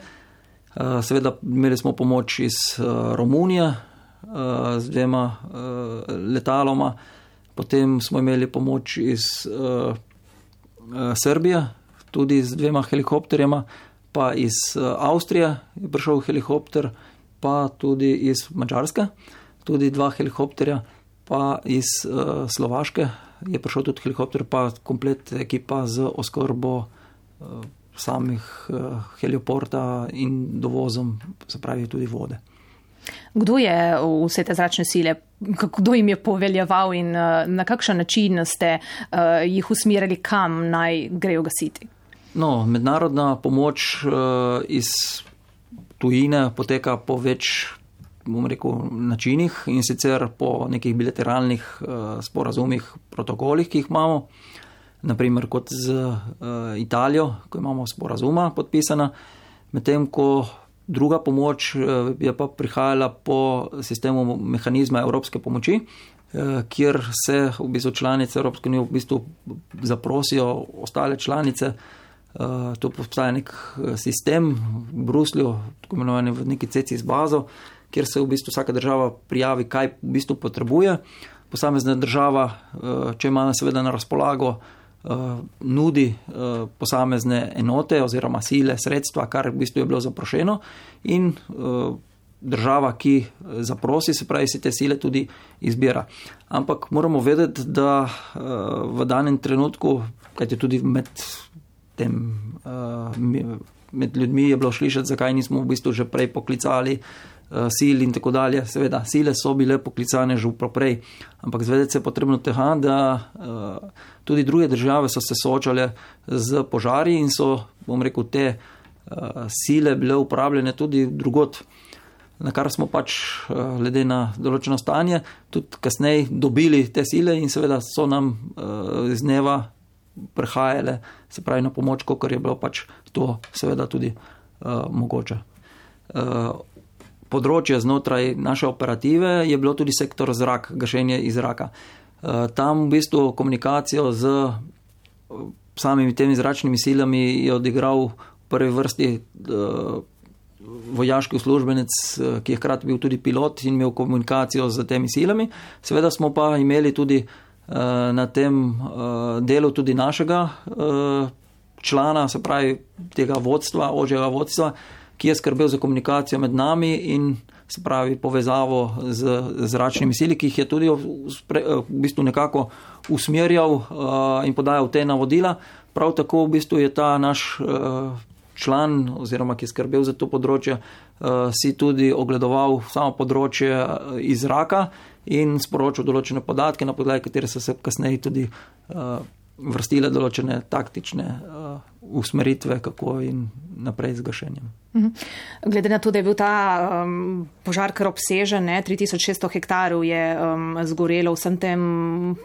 Eh, seveda imeli smo pomoč iz eh, Romunije z dvema letaloma, potem smo imeli pomoč iz Srbije, tudi z dvema helikopterjema, pa iz Avstrije je prišel helikopter, pa tudi iz Mačarske, tudi dva helikopterja pa iz uh, Slovaške je prišel tudi helikopter, pa komplet ekipa z oskrbo uh, samih uh, helioporta in dovozom, se pravi tudi vode. Kdo je vse te zračne sile, kdo jim je poveljeval in na kakšen način ste uh, jih usmerili, kam naj grejo gasiti? No, mednarodna pomoč uh, iz tujine poteka po več bom rekel, načinih in sicer po nekih bilateralnih uh, sporazumih, protokolih, ki jih imamo, naprimer kot z uh, Italijo, ko imamo sporazuma podpisana, medtem ko druga pomoč uh, je pa prihajala po sistemu mehanizma evropske pomoči, uh, kjer se v bistvu članice Evropske unije v bistvu zaprosijo ostale članice. Uh, to postaje nek sistem v Bruslju, tako imenovani v neki z bazo, kjer se v bistvu vsaka država prijavi, kaj v bistvu potrebuje. Posamezna država, eh, če ima seveda na razpolago, eh, nudi eh, posamezne enote oziroma sile, sredstva, kar v bistvu je bilo zaprošeno, in država, ki zaprosi, se pravi, si te sile tudi izbira. Ampak moramo vedeti, da v danem trenutku, kajti tudi med tem. Med ljudmi je bilo slišati, zakaj nismo v bistvu že prej poklicali uh, sil in tako dalje. Seveda, sile so bile poklicane že prej, ampak zvedeti se je potrebno tega, da uh, tudi druge države so se soočale z požari in so, bom rekel, te uh, sile bile uporabljene tudi drugot. Na kar smo pač, glede na določeno stanje, tudi kasneje dobili te sile, in seveda so nam iz dneva prihajale, se pravi, na pomoč, kot je bilo pač to, seveda, tudi uh, mogoče. Uh, področje znotraj naše operative je bilo tudi sektor zrak, gašenje iz zraka. Eh, tam v bistvu komunikacijo z eh, samimi temi zračnimi silami je odigral v prvi vrsti eh, vojaški uslužbenec, ki je hkrati bil tudi pilot in imel komunikacijo z temi silami. Seveda smo pa imeli tudi na tem delu tudi našega člana, se pravi tega vodstva, ožjega vodstva, ki je skrbel za komunikacijo med nami in se pravi povezavo z zračnimi sili, ki jih je tudi v bistvu nekako usmerjal in podajal te navodila. Prav tako v bistvu je ta naš član oziroma ki je skrbel za to področje, si tudi ogledoval samo področje iz zraka in sporočil določene podatke, na podlagi katere so se kasneje tudi vrstile določene taktične usmeritve, kako in naprej z gašenjem. Mhm. Glede na to, da je bil ta um, požar kar obsežen, ne, 3600 hektarov je um, zgorelo v vsem tem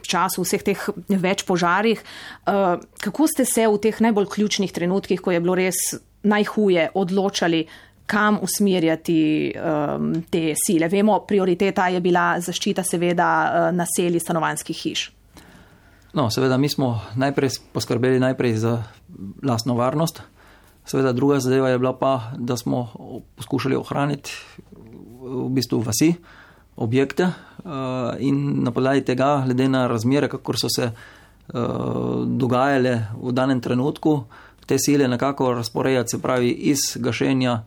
času, vseh teh več požarih. Uh, kako ste se v teh najbolj ključnih trenutkih, ko je bilo res najhuje, odločali, kam usmerjati um, te sile? Vemo, prioriteta je bila zaščita seveda uh, naselji stanovanskih hiš. No, seveda, mi smo najprej poskrbeli najprej za lastno varnost. Seveda, druga zadeva je bila pa, da smo poskušali ohraniti v bistvu vasi, objekte eh, in na podlagi tega, glede na razmere, kako so se eh, dogajale v danem trenutku, te sile nekako razporejati, se pravi, iz gašenja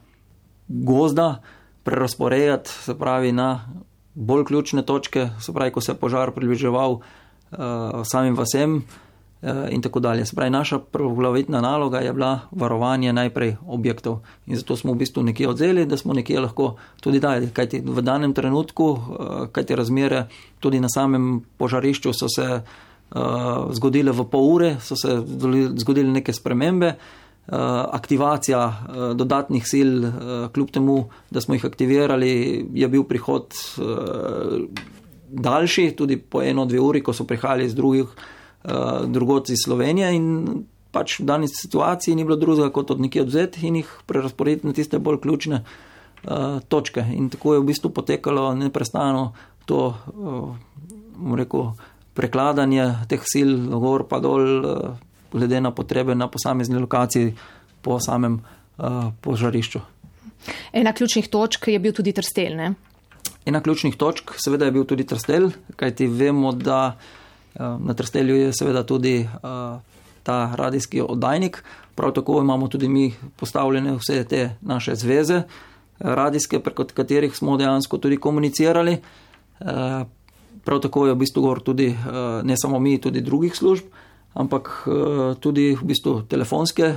gozda, prerasporejati, se pravi, na bolj ključne točke, se pravi, ko se je požar približeval samim vasem uh, in tako dalje. Spravi, naša prvoglavitna naloga je bila varovanje najprej objektov in zato smo v bistvu nekje odzeli, da smo nekje lahko tudi dali, kajti v danem trenutku, uh, kajti razmere tudi na samem požarišču so se uh, zgodile v pol ure, so se zgodile neke spremembe. Uh, aktivacija uh, dodatnih sil, uh, kljub temu, da smo jih aktivirali, je bil prihod uh, daljši, tudi po eno, dve uri, ko so prihajali iz drugih uh, drugot iz Slovenije in pač v dani situaciji ni bilo drugega kot od nekje odzeti in jih prerasporediti na tiste bolj ključne uh, točke. In tako je v bistvu potekalo neprestano to, uh, rekel, prekladanje teh sil, gor pa dol, uh, glede na potrebe na posamezni lokaciji po samem uh, požarišču. Ena ključnih točk je bil tudi trstel, ne? Ena ključnih točk seveda je bil tudi trstel, kajti vemo, da eh, na trstelju je seveda tudi eh, ta radijski oddajnik. Prav tako imamo tudi mi postavljene vse te naše zveze eh, radijske, preko katerih smo dejansko tudi komunicirali. Prav tako je v bistvu govor tudi ne samo mi, tudi drugih služb, ampak tudi v bistvu telefonske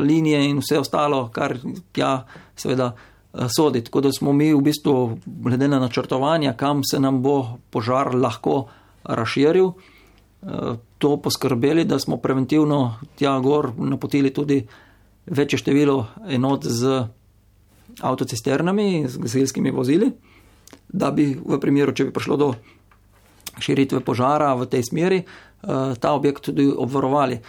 linije in vse ostalo, kar tja seveda sodi. Tako da smo mi v bistvu, glede na načrtovanje, kam se nam bo požar lahko razširil, eh, to poskrbeli, da smo preventivno tja gor napotili tudi večje število enot z avtocisternami, z gasilskimi vozili, da bi v primeru, če bi prišlo do širitve požara v tej smeri, eh, ta objekt tudi obvarovali.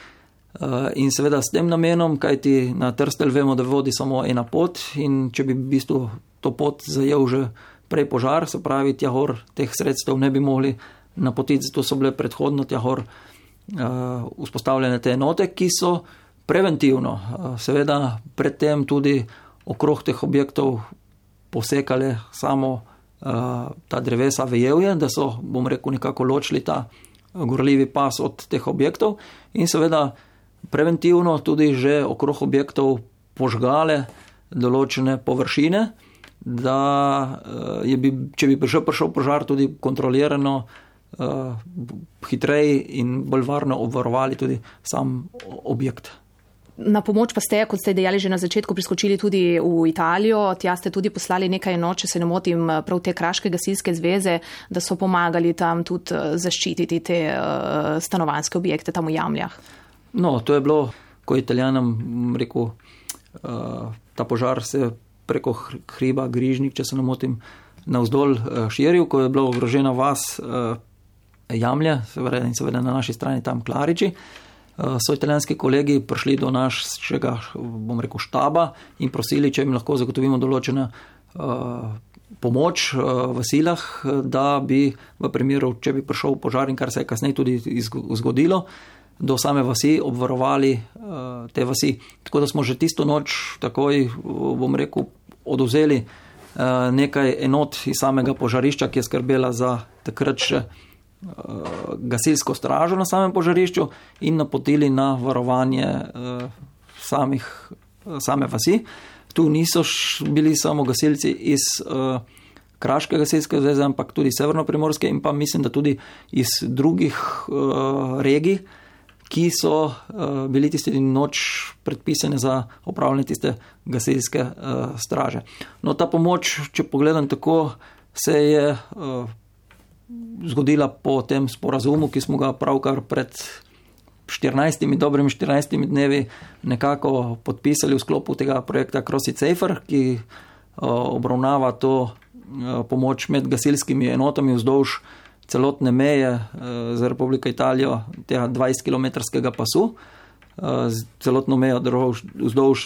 Eh, in seveda s tem namenom, kajti na Trstel vemo, da vodi samo ena pot in če bi v bistvu to pot zajel že prej požar, se pravi, tja gor teh sredstev ne bi mogli napotiti, zato so bile predhodno tja gor uh, vzpostavljene te enote, ki so preventivno, uh, seveda predtem tudi okrog teh objektov posekale samo ta drevesa vejevje, da so, bom rekel, nekako ločili ta gorljivi pas od teh objektov in seveda preventivno tudi že okrog objektov požgale določene površine, da eh, je bi, če bi prišel, prišel požar, tudi kontrolirano, uh, hitreje in bolj varno obvarovali tudi sam objekt. Na pomoč pa ste, kot ste dejali že na začetku, priskočili tudi v Italijo. Tja ste tudi poslali nekaj enot, če se ne motim, prav te kraške gasilske zveze, da so pomagali tam tudi eh, zaščititi te stanovanske objekte tam v Jamljah. No, to je bilo, ko je italijanom rekel, uh, ta požar se preko hriba Grižnik, če se ne motim, navzdol uh, širil, ko je bila ogrožena vas Jamlja, seveda in seveda na naši strani tam Klariči. So italijanski kolegi prišli do našega, bom rekel, štaba in prosili, če jim lahko zagotovimo določene uh, pomoč uh, v silah, da bi v primeru, če bi prišel požar in kar se je kasneje tudi zgodilo, uh, do same vasi obvarovali uh, te vasi. Tako da smo že tisto noč takoj, bom rekel, oduzeli nekaj enot iz samega požarišča, ki je skrbela za takrat še gasilsko stražo na samem požarišču in napotili na varovanje samih, same vasi. Tu niso bili samo gasilci iz uh, Kraške gasilske zveze, ampak tudi Severno-Primorske in pa mislim, da tudi iz drugih uh, regij, ki so uh, bili tisti noč predpisane za upravljanje tiste gasilske uh, straže. No, ta pomoč, če pogledam tako, se je uh, zgodila po tem sporazumu, ki smo ga pravkar pred 14, dobrimi 14 dnevi nekako podpisali v sklopu tega projekta Crossy Safer, ki uh, obravnava to Eh, pomoč med gasilskimi enotami vzdolž celotne meje eh, za Republiko Italijo, tega 20-km pasu, eh, z celotno mejo vzdolž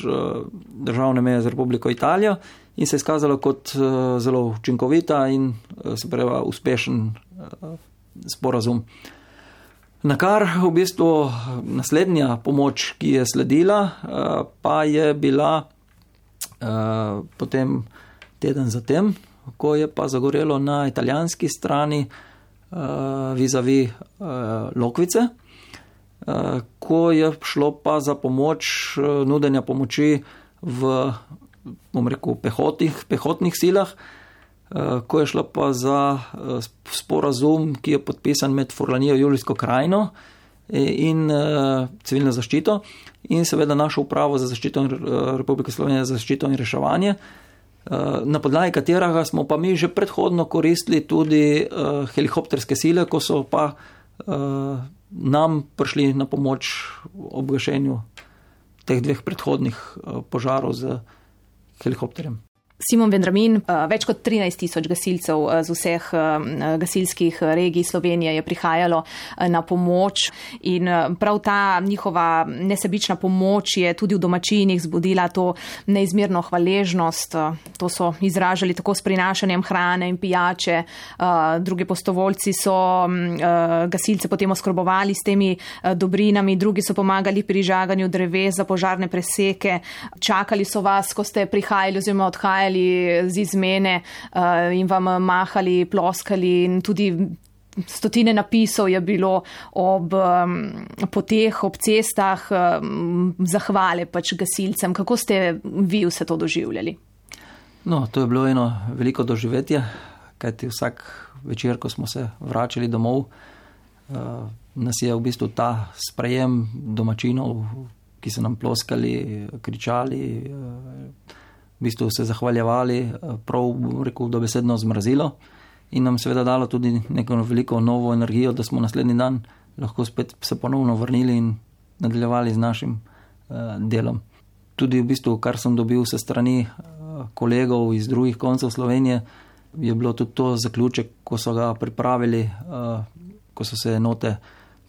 državne meje za Republiko Italijo in se je skazalo kot zelo učinkovita in se pravi uspešen sporazum. Na kar v bistvu naslednja pomoč, ki je sledila, pa je bila potem teden zatem, ko je pa zagorelo na italijanski strani vizavi uh, Lokvice, uh, ko je šlo pa za pomoč, nudenja pomoči v, bom rekel, pehotih, pehotnih silah, ko je šlo pa za sporazum, ki je podpisan med Forlanijo Julijsko krajino in civilno zaščito in seveda našo upravo za zaščito Republike Slovenije za zaščito in reševanje. Eh, na podlagi katerega smo pa mi že predhodno koristili tudi uh, helikopterske sile, ko so pa uh, nam prišli na pomoč ob gašenju teh dveh predhodnih uh, požarov z helikopterjem. Simon Vendramin, eh, več kot 13 tisoč gasilcev eh, z vseh eh, gasilskih regij Slovenije je prihajalo na pomoč in prav ta njihova nesebična pomoč je tudi v domačinih zbudila to neizmerno hvaležnost. To so izražali tako s prinašanjem hrane in pijače. Drugi postovoljci so gasilce potem oskrbovali s temi dobrinami, drugi so pomagali pri žaganju dreves za požarne preseke. Čakali so vas, ko ste prihajali oziroma odhajali prihajali z izmene uh, in vam mahali, ploskali in tudi. Stotine napisov je bilo ob um, poteh, ob cestah, um, zahvale pač gasilcem. Kako ste vi vse to doživljali? No, to je bilo eno veliko doživetje, kajti vsak večer, ko smo se vračali domov, uh, nas je v bistvu ta sprejem domačinov, ki so nam ploskali, kričali. Uh, v bistvu se zahvaljevali, eh, prav rekel, dobesedno zmrazilo in nam seveda dalo tudi neko veliko novo energijo, da smo naslednji dan lahko spet se ponovno vrnili in nadaljevali z našim uh, delom. Tudi v bistvu, kar sem dobil se strani uh, kolegov iz drugih koncev Slovenije, je bilo tudi to zaključek, ko so ga pripravili, uh, ko so se enote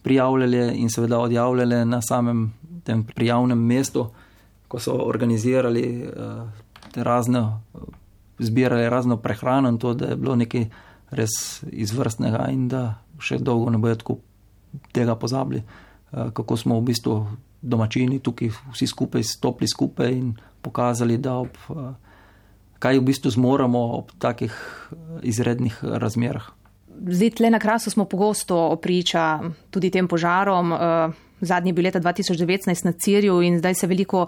prijavljale in seveda odjavljale na samem tem prijavnem mestu, ko so organizirali uh, razno, zbirali razno prehrano in to, da je bilo nekaj res izvrstnega in da še dolgo ne bojo tako tega pozabili, eh, kako smo v bistvu domačini tukaj vsi skupaj stopili skupaj in pokazali, da ob, eh, kaj v bistvu zmoremo ob takih eh, izrednih razmerah. Zdaj, tle na krasu smo pogosto priča tudi tem požarom. Zadnji je bil leta 2019 na Cirju in zdaj se veliko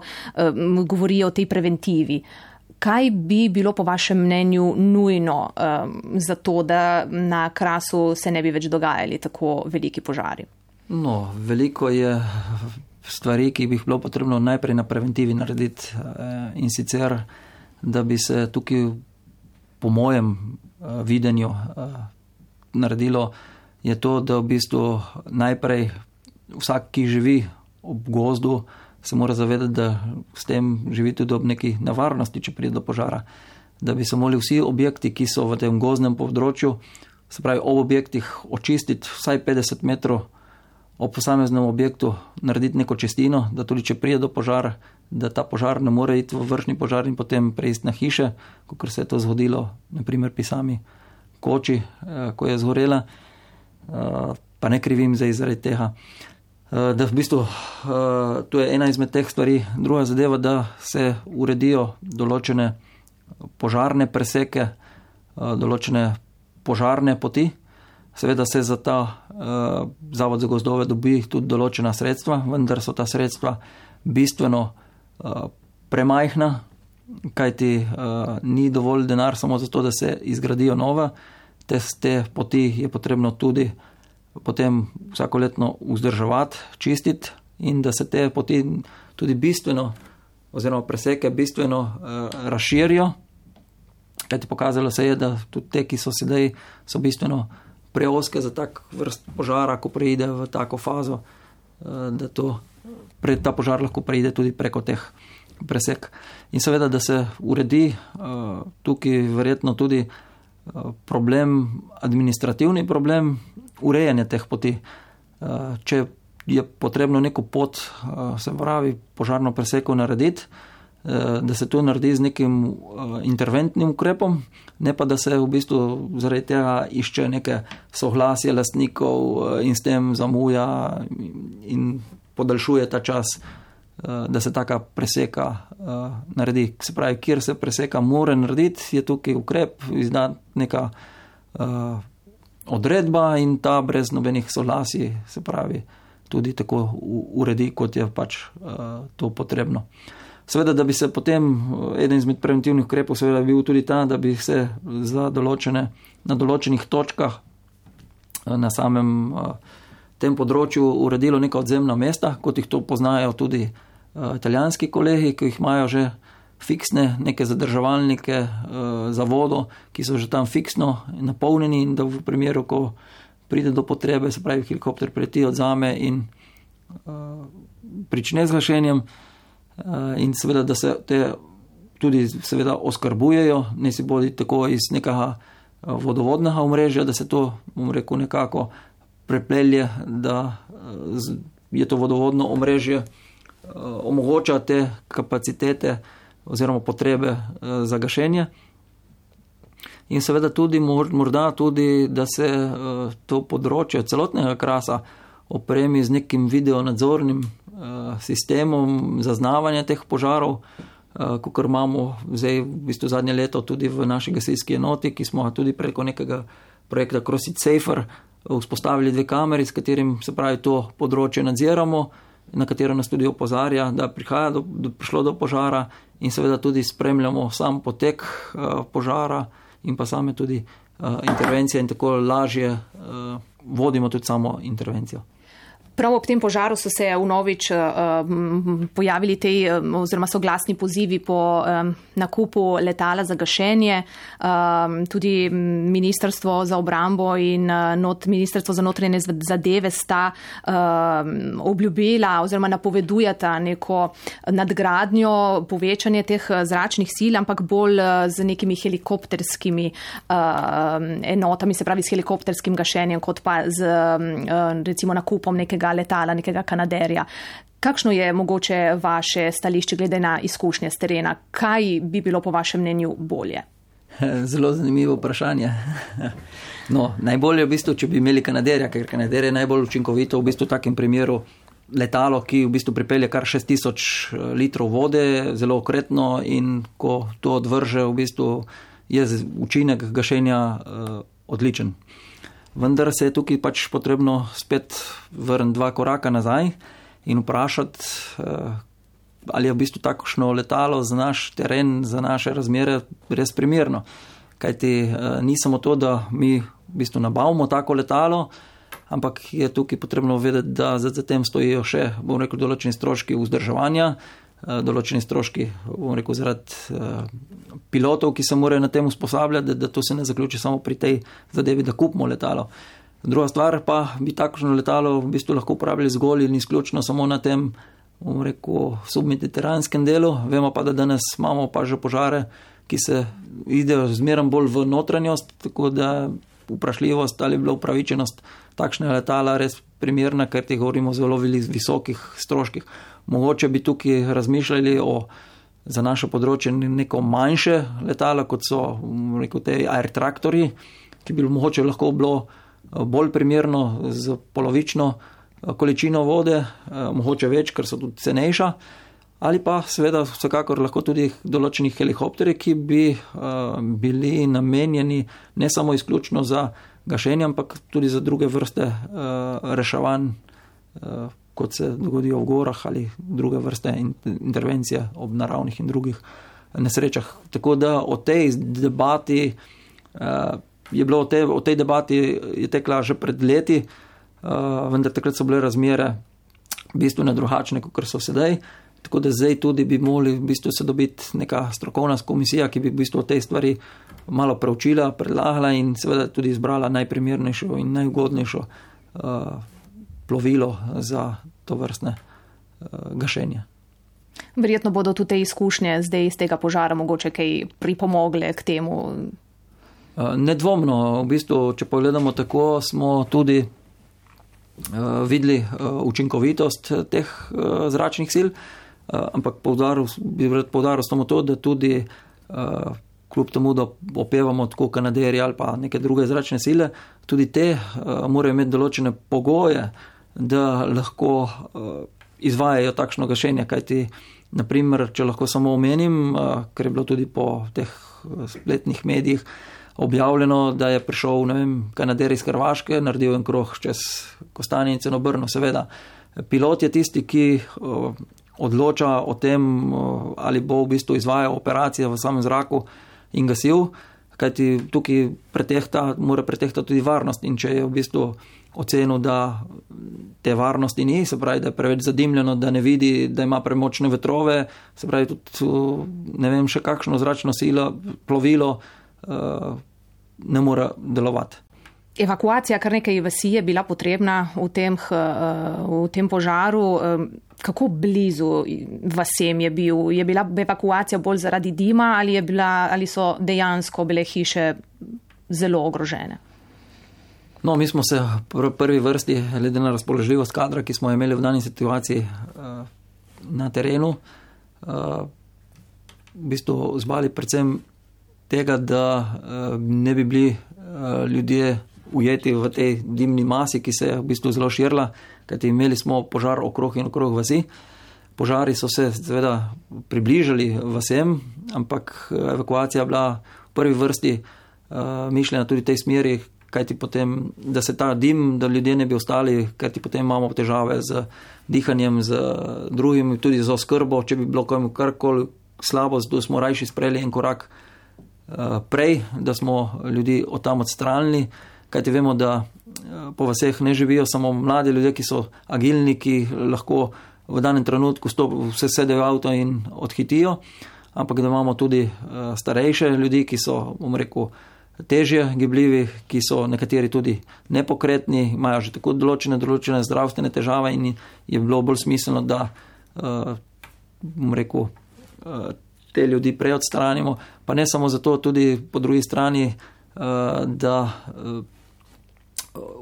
govori o tej preventivi. Kaj bi bilo po vašem mnenju nujno um, za to, da na krasu se ne bi več dogajali tako veliki požari? No, veliko je stvari, ki bi jih bilo potrebno najprej na preventivi narediti eh, in sicer, da bi se tukaj, po mojem eh, videnju, eh, naredilo, je to, da v bistvu najprej vsak, ki živi ob gozdu, se mora zavedati, da s tem živi tudi ob neki nevarnosti, če pride do požara. Da bi se morali vsi objekti, ki so v tem gozdnem področju, se pravi ob objektih, očistiti vsaj 50 metrov ob posameznem objektu, narediti neko čestino, da tudi če pride do požara, da ta požar ne more iti v vršni požar in potem prejsti na hiše, kot se je to zgodilo, naprimer pri sami koči, eh, ko je zgorela. Eh, pa ne krivim zdaj zaradi tega. Eh, da v bistvu uh, to je ena izmed teh stvari, druga zadeva, da se uredijo določene požarne preseke, določene požarne poti. Seveda se za ta uh, zavod za gozdove dobi tudi določena sredstva, vendar so ta sredstva bistveno uh, premajhna, kajti uh, ni dovolj denar samo zato, da se izgradijo nove. Te, te poti je potrebno tudi potem vsako letno vzdrževati, čistiti in da se te poti tudi bistveno, oziroma preseke bistveno uh, razširijo. Kajti pokazalo se je, da tudi te, ki so sedaj, so bistveno preoske za tak vrst požara, ko pride v tako fazo, eh, da to, ta požar lahko pride tudi preko teh presek. In seveda, da se uredi eh, tukaj verjetno tudi eh, problem, administrativni problem urejanja teh poti. Če je potrebno neko pot, se pravi, požarno preseko narediti, Eh, da se to naredi z nekim eh, interventnim ukrepom, ne pa da se v bistvu zaradi tega išče neke soglasje lastnikov eh, in s tem zamuja in podaljšuje ta čas, da se taka preseka naredi. Se pravi, kjer se preseka more narediti, je tukaj ukrep, izda neka odredba in ta brez nobenih soglasij, se pravi, tudi tako uredi, kot je pač to potrebno. Seveda, da bi se potem eh, eden izmed preventivnih ukrepov seveda bil tudi ta, da bi se določene, na določenih točkah eh, na samem eh, tem področju uredilo neka odzemna mesta, kot jih to poznajo tudi italijanski kolegi, ki jih imajo že fiksne neke zadrževalnike za vodo, ki so že tam fiksno napolnjeni in da v primeru, ko pride do potrebe, se pravi, helikopter preti odzame in prične z gašenjem. Eh, in seveda, da se te tudi seveda oskrbujejo, ne si bodi tako iz nekega eh, vodovodnega omrežja, da se to, bom rekel, nekako prepelje, da eh, je to vodovodno omrežje omogoča te kapacitete oziroma potrebe za gašenje. In seveda tudi morda tudi, da se to področje celotnega krasa opremi z nekim video nadzornim Eh, sistemom zaznavanja teh požarov, eh, kot imamo zdaj v bistvu zadnje leto tudi v naši gasilski enoti, ki smo tudi preko nekega projekta CrossFit Safer vzpostavili dve kameri, s katerim se pravi to področje nadziramo, na katero nas tudi opozarja, da prihaja do, do, prišlo do požara in seveda tudi spremljamo sam potek uh, požara in pa same tudi uh, intervencije in tako lažje uh, vodimo tudi samo intervencijo. Prav ob tem požaru so se v novič uh, pojavili te oziroma soglasni pozivi po um, nakupu letala za gašenje. Um, tudi Ministrstvo za obrambo in uh, not, Ministrstvo za notranje zadeve sta um, obljubila oziroma napovedujata neko nadgradnjo, povečanje teh zračnih sil, ampak bolj z nekimi helikopterskimi uh, enotami, se pravi s helikopterskim gašenjem, kot pa z uh, recimo nakupom nekega nekega letala, nekega kanaderja. Kakšno je mogoče vaše stališče glede na izkušnje z terena? Kaj bi bilo po vašem mnenju bolje? Zelo zanimivo vprašanje. No, najbolje je v bistvu, če bi imeli kanaderja, ker kanader je najbolj učinkovito v bistvu v takem primeru. Letalo, ki v bistvu pripelje kar 6000 eh, litrov vode, zelo okretno, in ko to odvrže, v bistvu je učinek gašenja uh, odličen vendar se je tukaj pač potrebno spet vrniti dva koraka nazaj in vprašati, eh, ali je v bistvu takošno letalo za naš teren, za naše razmere res primerno. Kajti eh, ni samo to, da mi v bistvu nabavimo tako letalo, ampak je tukaj potrebno vedeti, da za tem stojijo še, bom rekel, določeni stroški vzdrževanja, določeni stroški, bom rekel, zaradi eh, pilotov, ki se morajo na tem usposabljati, da, to se ne zaključi samo pri tej zadevi, da kupimo letalo. Druga stvar pa bi takšno letalo v bistvu lahko uporabljali zgolj in izključno samo na tem, bom rekel, submediteranskem delu. Vemo pa, da danes imamo pa že požare, ki se idejo zmeram bolj v notranjost, tako da vprašljivost ali bila upravičenost takšne letala res primerna, ker ti govorimo o zelo visokih stroških mogoče bi tukaj razmišljali o za naše področje neko manjše letalo, kot so rekel, te air traktori, ki bi mogoče lahko bilo eh, bolj primerno z polovično eh, količino vode, eh, mogoče več, ker so tudi cenejša. ali pa seveda vsekakor lahko tudi določeni helikopteri, ki bi uh, bili namenjeni ne samo izključno za gašenje, ampak tudi za druge vrste uh, reševanj, uh, kot se dogodijo v gorah ali druge vrste in, intervencije ob naravnih in drugih nesrečah. Tako da o tej debati uh, je bilo, o tej, o tej debati je tekla že pred leti, uh, vendar takrat so bile razmere bistveno drugačne, kot so sedaj. Tako da zdaj tudi bi morali v bistvu se dobiti neka strokovna komisija, ki bi v bistvu te stvari malo preučila, predlagala in seveda tudi izbrala najprimernejšo in najugodnejšo uh, plovilo za to vrstne uh, gašenje. Verjetno bodo tudi te izkušnje zdaj iz tega požara mogoče kaj pripomogle k temu. Uh, nedvomno, v bistvu, če pogledamo tako, smo tudi uh, videli uh, učinkovitost teh uh, zračnih sil. Eh, ampak povdaril, bi rad povdaril samo to, da tudi uh, kljub temu, da opevamo tako kanaderje ali pa neke druge zračne sile, tudi te uh, morajo imeti določene pogoje, da lahko uh, izvajajo takšno gašenje. Kajti, naprimer, če lahko samo omenim, uh, ker je bilo tudi po teh spletnih medijih objavljeno, da je prišel vem, kanader iz Hrvaške, naredil en krog čez Kostanje in Cenobrno, seveda. Pilot je tisti, ki odloča o tem, ali bo v bistvu izvajal operacije v samem zraku in gasil, kajti tukaj pretehta, mora pretehtati tudi varnost. In če je v bistvu ocenil, da te varnosti ni, se pravi, da je preveč zadimljeno, da ne vidi, da ima premočne vetrove, se pravi, tudi ne vem, še kakšno zračno silo, plovilo ne more delovati. Evakuacija kar nekaj vasi je bila potrebna v tem, v tem požaru kako blizu vasem je bil? Je bila evakuacija bolj zaradi dima ali, bila, ali so dejansko bile hiše zelo ogrožene? No, mi smo se v prvi vrsti, glede na razpoložljivost kadra, ki smo imeli v dani situaciji eh, na terenu, eh, v bistvu zbali predvsem tega, da eh, ne bi bili ljudje ujeti v tej dimni masi, ki se je v bistvu zelo širila kajti imeli smo požar okrog in okrog vasi. Požari so se seveda približali vsem, ampak eh, evakuacija je bila v prvi vrsti uh, mišljena tudi v tej smeri, kajti potem, da se ta dim, da ljudje ne bi ostali, kajti potem imamo težave z dihanjem, z drugimi, tudi z oskrbo, če bi bilo komu karkoli slabo, zato smo rajši sprejeli en korak uh, prej, da smo ljudi od tam odstranili, kajti vemo, da po vseh ne živijo samo mladi ljudje, ki so agilni, ki lahko v danem trenutku vse sedejo v avto in odhitijo, ampak da imamo tudi eh, starejše ljudi, ki so, bom rekel, težje gibljivi, ki so nekateri tudi nepokretni, imajo že tako določene, določene zdravstvene težave in je bilo bolj smiselno, da, eh, bom rekel, eh, te ljudi prej odstranimo, pa ne samo zato, tudi po drugi strani, da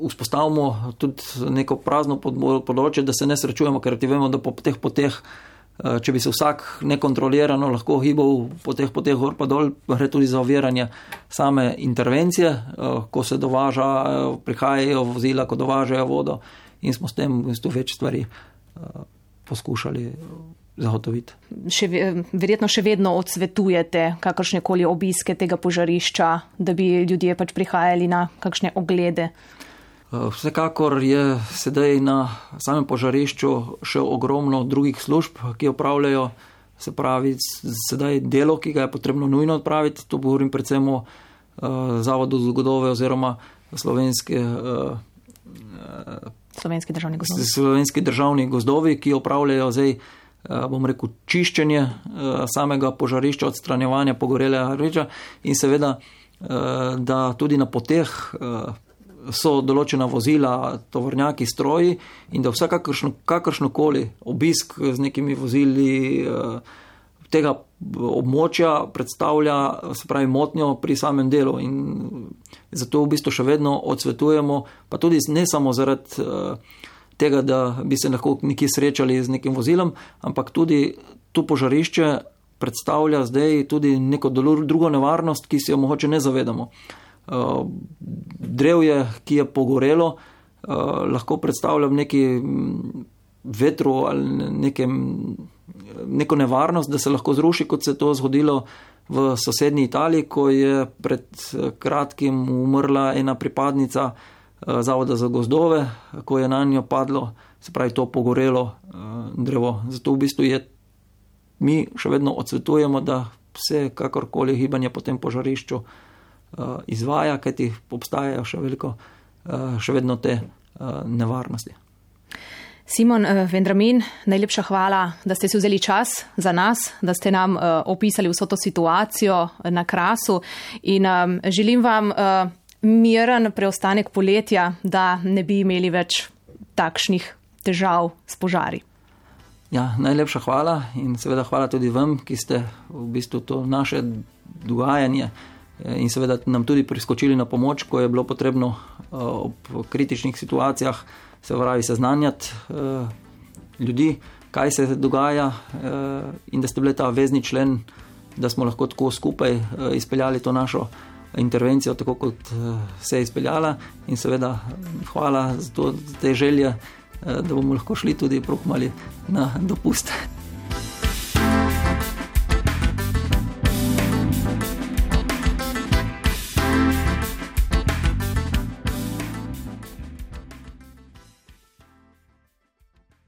vzpostavimo tudi neko prazno področje, da se ne srečujemo, ker ti vemo, da po teh poteh, eh, če bi se vsak nekontrolirano lahko gibal po teh poteh gor pa dol, gre tudi za oviranje same intervencije, eh, ko se dovaža, eh, prihajajo vozila, ko dovažajo vodo in smo s tem v bistvu več stvari poskušali. Zagotoviti. Še, verjetno še vedno odsvetujete kakršne koli obiske tega požarišča, da bi ljudje pač prihajali na kakšne oglede. Eh, vsekakor je sedaj na samem požarišču še ogromno drugih služb, ki opravljajo, se pravi, sedaj delo, ki ga je potrebno nujno odpraviti. To govorim predvsem o uh, Zavodu za zgodove oziroma slovenske. Uh, Slovenski državni gozdovi. Slovenski državni gozdovi, ki opravljajo zdaj, bom rekel, čiščenje samega požarišča, odstranjevanja pogorelega reča in seveda, da tudi na poteh so določena vozila, tovornjaki, stroji in da vsakakršno kakršno koli obisk z nekimi vozili eh, tega območja predstavlja se pravi motnjo pri samem delu in zato v bistvu še vedno odsvetujemo, pa tudi ne samo zaradi eh, tega, da bi se lahko nekje srečali z nekim vozilom, ampak tudi to požarišče predstavlja zdaj tudi neko drugo nevarnost, ki si jo mogoče ne zavedamo. Uh, drevje, ki je pogorelo, uh, lahko predstavlja v neki mm, vetru ali nekem neko nevarnost, da se lahko zruši, kot se je to zgodilo v sosednji Italiji, ko je pred kratkim umrla ena pripadnica Zavoda za gozdove, ko je na njo padlo, se pravi, to pogorelo drevo. Zato v bistvu je, mi še vedno odsvetujemo, da se kakorkoli gibanje po tem požarišču izvaja, kajti obstajajo še veliko, še vedno te nevarnosti. Simon Vendramin, najlepša hvala, da ste si vzeli čas za nas, da ste nam opisali vso to situacijo na krasu in želim vam miren preostanek poletja, da ne bi imeli več takšnih težav s požari. Ja, najlepša hvala in seveda hvala tudi vam, ki ste v bistvu to naše dogajanje in seveda nam tudi priskočili na pomoč, ko je bilo potrebno ob kritičnih situacijah se pravi, seznanjati uh, ljudi, kaj se dogaja, in da ste bili ta vezni člen, da smo lahko tako skupaj izpeljali to našo intervencijo, tako kot se je izpeljala. In seveda, hvala za, to, za te želje, da bomo lahko šli tudi prokmali na dopust.